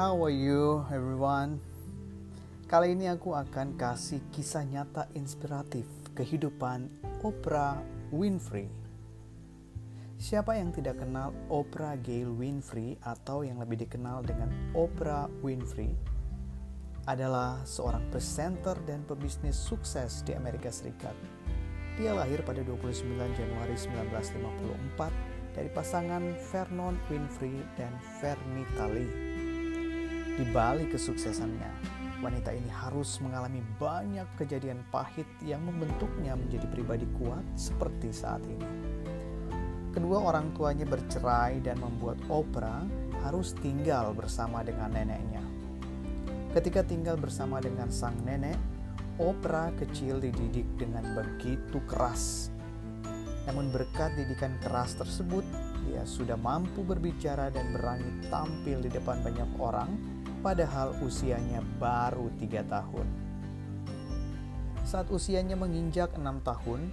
How are you everyone? Kali ini aku akan kasih kisah nyata inspiratif kehidupan Oprah Winfrey. Siapa yang tidak kenal Oprah Gail Winfrey atau yang lebih dikenal dengan Oprah Winfrey adalah seorang presenter dan pebisnis sukses di Amerika Serikat. Dia lahir pada 29 Januari 1954 dari pasangan Vernon Winfrey dan Vernita Lee. Di balik kesuksesannya, wanita ini harus mengalami banyak kejadian pahit yang membentuknya menjadi pribadi kuat seperti saat ini. Kedua orang tuanya bercerai dan membuat Oprah harus tinggal bersama dengan neneknya. Ketika tinggal bersama dengan sang nenek, Oprah kecil dididik dengan begitu keras. Namun berkat didikan keras tersebut, dia sudah mampu berbicara dan berani tampil di depan banyak orang padahal usianya baru tiga tahun. Saat usianya menginjak enam tahun,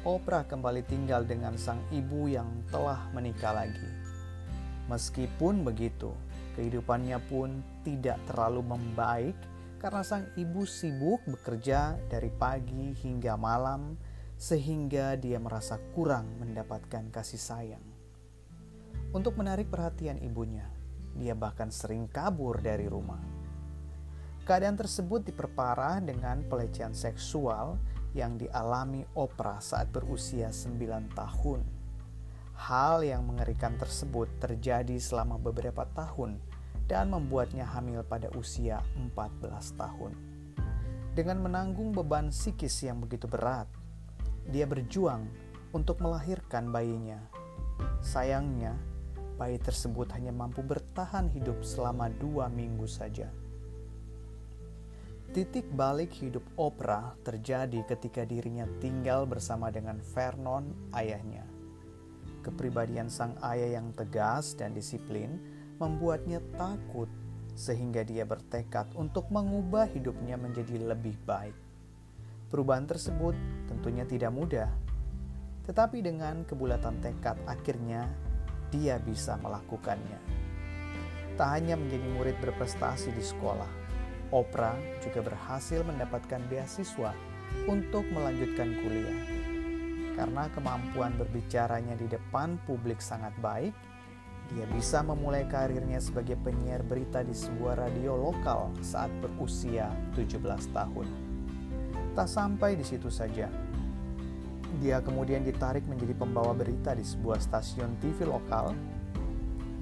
Oprah kembali tinggal dengan sang ibu yang telah menikah lagi. Meskipun begitu, kehidupannya pun tidak terlalu membaik karena sang ibu sibuk bekerja dari pagi hingga malam sehingga dia merasa kurang mendapatkan kasih sayang. Untuk menarik perhatian ibunya, dia bahkan sering kabur dari rumah. Keadaan tersebut diperparah dengan pelecehan seksual yang dialami Oprah saat berusia 9 tahun. Hal yang mengerikan tersebut terjadi selama beberapa tahun dan membuatnya hamil pada usia 14 tahun. Dengan menanggung beban psikis yang begitu berat, dia berjuang untuk melahirkan bayinya. Sayangnya, bayi tersebut hanya mampu bertahan hidup selama dua minggu saja. Titik balik hidup Oprah terjadi ketika dirinya tinggal bersama dengan Vernon, ayahnya. Kepribadian sang ayah yang tegas dan disiplin membuatnya takut, sehingga dia bertekad untuk mengubah hidupnya menjadi lebih baik. Perubahan tersebut tentunya tidak mudah, tetapi dengan kebulatan tekad, akhirnya dia bisa melakukannya. Tak hanya menjadi murid berprestasi di sekolah, Oprah juga berhasil mendapatkan beasiswa untuk melanjutkan kuliah. Karena kemampuan berbicaranya di depan publik sangat baik, dia bisa memulai karirnya sebagai penyiar berita di sebuah radio lokal saat berusia 17 tahun. Tak sampai di situ saja, dia kemudian ditarik menjadi pembawa berita di sebuah stasiun TV lokal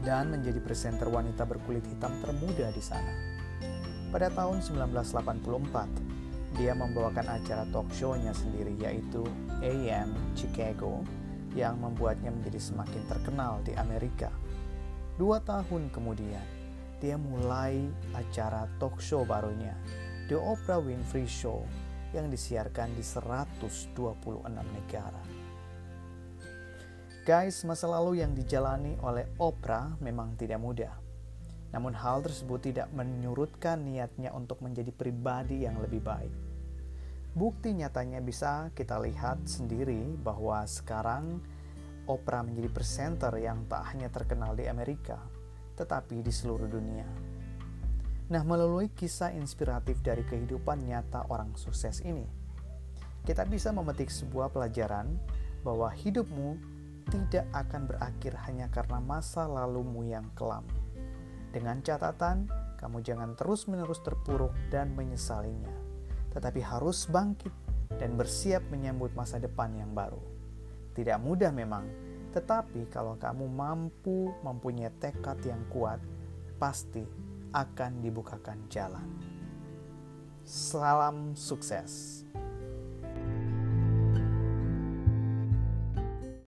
dan menjadi presenter wanita berkulit hitam termuda di sana. Pada tahun 1984, dia membawakan acara talk show-nya sendiri yaitu AM Chicago yang membuatnya menjadi semakin terkenal di Amerika. Dua tahun kemudian, dia mulai acara talk show barunya, The Oprah Winfrey Show yang disiarkan di 126 negara. Guys, masa lalu yang dijalani oleh Oprah memang tidak mudah. Namun hal tersebut tidak menyurutkan niatnya untuk menjadi pribadi yang lebih baik. Bukti nyatanya bisa kita lihat sendiri bahwa sekarang Oprah menjadi presenter yang tak hanya terkenal di Amerika, tetapi di seluruh dunia. Nah, melalui kisah inspiratif dari kehidupan nyata orang sukses ini, kita bisa memetik sebuah pelajaran bahwa hidupmu tidak akan berakhir hanya karena masa lalumu yang kelam. Dengan catatan, kamu jangan terus-menerus terpuruk dan menyesalinya, tetapi harus bangkit dan bersiap menyambut masa depan yang baru. Tidak mudah memang, tetapi kalau kamu mampu mempunyai tekad yang kuat, pasti akan dibukakan jalan. Salam sukses.